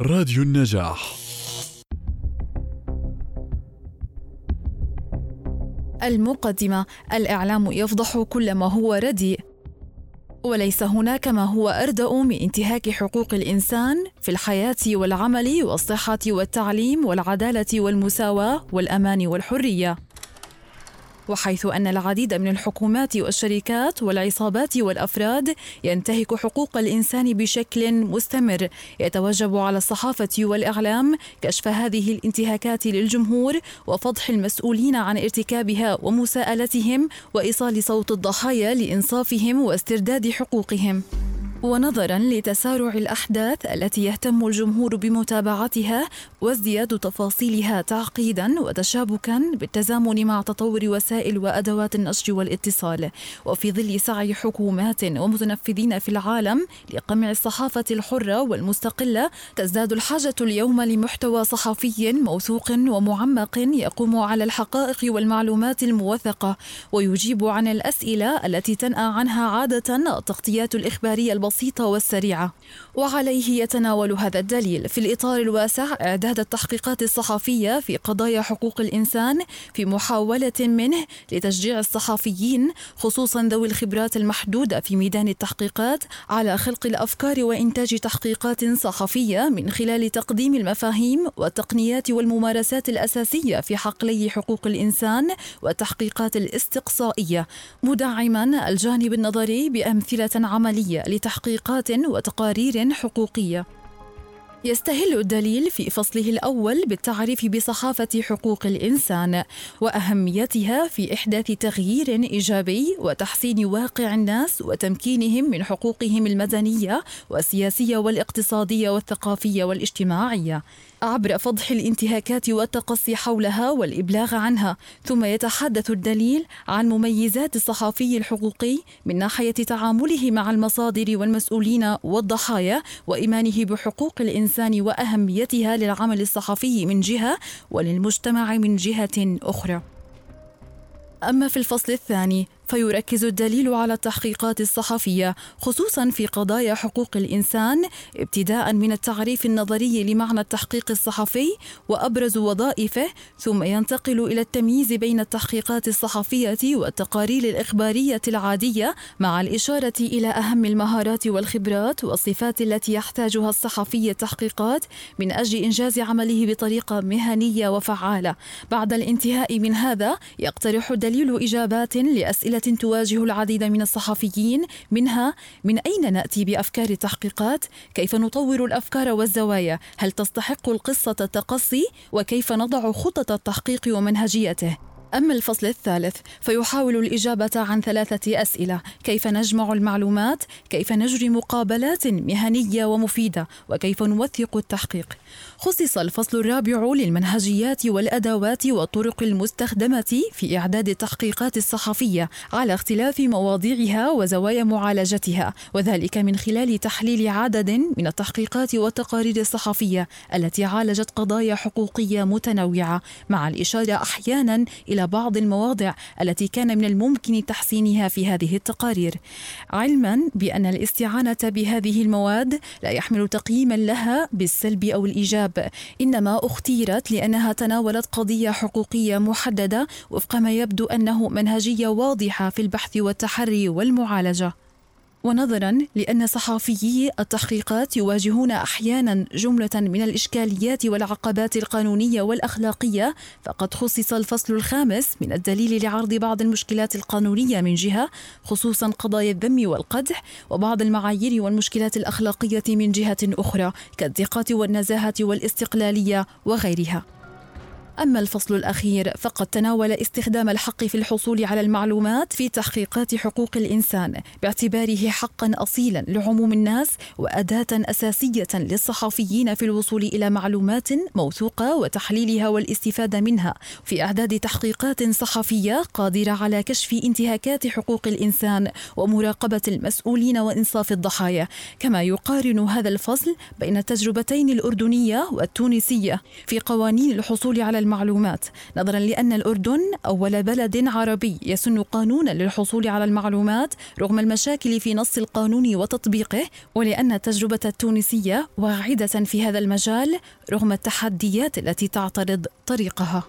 راديو النجاح. المقدمة. الإعلام يفضح كل ما هو رديء. وليس هناك ما هو أردأ من انتهاك حقوق الإنسان في الحياة والعمل والصحة والتعليم والعدالة والمساواة والأمان والحرية. وحيث أن العديد من الحكومات والشركات والعصابات والأفراد ينتهك حقوق الإنسان بشكل مستمر. يتوجب على الصحافة والإعلام كشف هذه الانتهاكات للجمهور وفضح المسؤولين عن ارتكابها ومساءلتهم وإيصال صوت الضحايا لإنصافهم واسترداد حقوقهم. ونظرا لتسارع الأحداث التي يهتم الجمهور بمتابعتها وازدياد تفاصيلها تعقيدا وتشابكا بالتزامن مع تطور وسائل وأدوات النشر والاتصال. وفي ظل سعي حكومات ومتنفذين في العالم لقمع الصحافة الحرة والمستقلة تزداد الحاجة اليوم لمحتوى صحفي موثوق ومعمق يقوم على الحقائق والمعلومات الموثقة. ويجيب عن الأسئلة التي تنأى عنها عادة التغطيات الإخبارية البسيطة البسيطة والسريعة. وعليه يتناول هذا الدليل. في الإطار الواسع إعداد التحقيقات الصحفية في قضايا حقوق الإنسان في محاولة منه لتشجيع الصحفيين خصوصا ذوي الخبرات المحدودة في ميدان التحقيقات على خلق الأفكار وإنتاج تحقيقات صحفية من خلال تقديم المفاهيم والتقنيات والممارسات الأساسية في حقلي حقوق الإنسان والتحقيقات الاستقصائية. مدعما الجانب النظري بأمثلة عملية لتحقيق تحقيقات وتقارير حقوقية. يستهل الدليل في فصله الأول بالتعريف بصحافة حقوق الإنسان وأهميتها في إحداث تغيير إيجابي وتحسين واقع الناس وتمكينهم من حقوقهم المدنية والسياسية والاقتصادية والثقافية والاجتماعية. عبر فضح الانتهاكات والتقصي حولها والإبلاغ عنها ثم يتحدث الدليل عن مميزات الصحفي الحقوقي من ناحية تعامله مع المصادر والمسؤولين والضحايا وإيمانه بحقوق الإنسان وأهميتها للعمل الصحفي من جهة وللمجتمع من جهة أخرى. أما في الفصل الثاني فيركز الدليل على التحقيقات الصحفية خصوصا في قضايا حقوق الإنسان ابتداء من التعريف النظري لمعنى التحقيق الصحفي وأبرز وظائفه ثم ينتقل إلى التمييز بين التحقيقات الصحفية والتقارير الإخبارية العادية مع الإشارة إلى أهم المهارات والخبرات والصفات التي يحتاجها الصحفي التحقيقات من أجل إنجاز عمله بطريقة مهنية وفعالة. بعد الانتهاء من هذا يقترح الدليل إجابات لأسئلة أسئلة تواجه العديد من الصحفيين منها من أين نأتي بأفكار التحقيقات؟ كيف نطور الأفكار والزوايا؟ هل تستحق القصة التقصي؟ وكيف نضع خطط التحقيق ومنهجيته؟ أما الفصل الثالث فيحاول الإجابة عن ثلاثة أسئلة كيف نجمع المعلومات؟ كيف نجري مقابلات مهنية ومفيدة؟ وكيف نوثق التحقيق؟ خصص الفصل الرابع للمنهجيات والأدوات والطرق المستخدمة في إعداد التحقيقات الصحفية على اختلاف مواضيعها وزوايا معالجتها وذلك من خلال تحليل عدد من التحقيقات والتقارير الصحفية التي عالجت قضايا حقوقية متنوعة مع الإشارة أحيانا إلى بعض المواضع التي كان من الممكن تحسينها في هذه التقارير. علما بأن الاستعانة بهذه المواد لا يحمل تقييما لها بالسلب أو الإيجاب إنما اختيرت لأنها تناولت قضية حقوقية محددة وفق ما يبدو أنه منهجية واضحة في البحث والتحري والمعالجة. ونظرا لأن صحافيي التحقيقات يواجهون أحيانا جملة من الإشكاليات والعقبات القانونية والأخلاقية فقد خصص الفصل الخامس من الدليل لعرض بعض المشكلات القانونية من جهة خصوصا قضايا الذم والقدح وبعض المعايير والمشكلات الأخلاقية من جهة أخرى كالدقة والنزاهة والاستقلالية وغيرها. أما الفصل الأخير فقد تناول استخدام الحق في الحصول على المعلومات في تحقيقات حقوق الإنسان باعتباره حقا أصيلا لعموم الناس وأداة أساسية للصحفيين في الوصول إلى معلومات موثوقة وتحليلها والاستفادة منها. في إعداد تحقيقات صحفية قادرة على كشف انتهاكات حقوق الإنسان ومراقبة المسؤولين وإنصاف الضحايا. كما يقارن هذا الفصل بين التجربتين الأردنية والتونسية في قوانين الحصول على المعلومات نظرا لأن الأردن أول بلد عربي يسن قانونا للحصول على المعلومات رغم المشاكل في نص القانون وتطبيقه ولأن التجربة التونسية واعدة في هذا المجال رغم التحديات التي تعترض طريقها.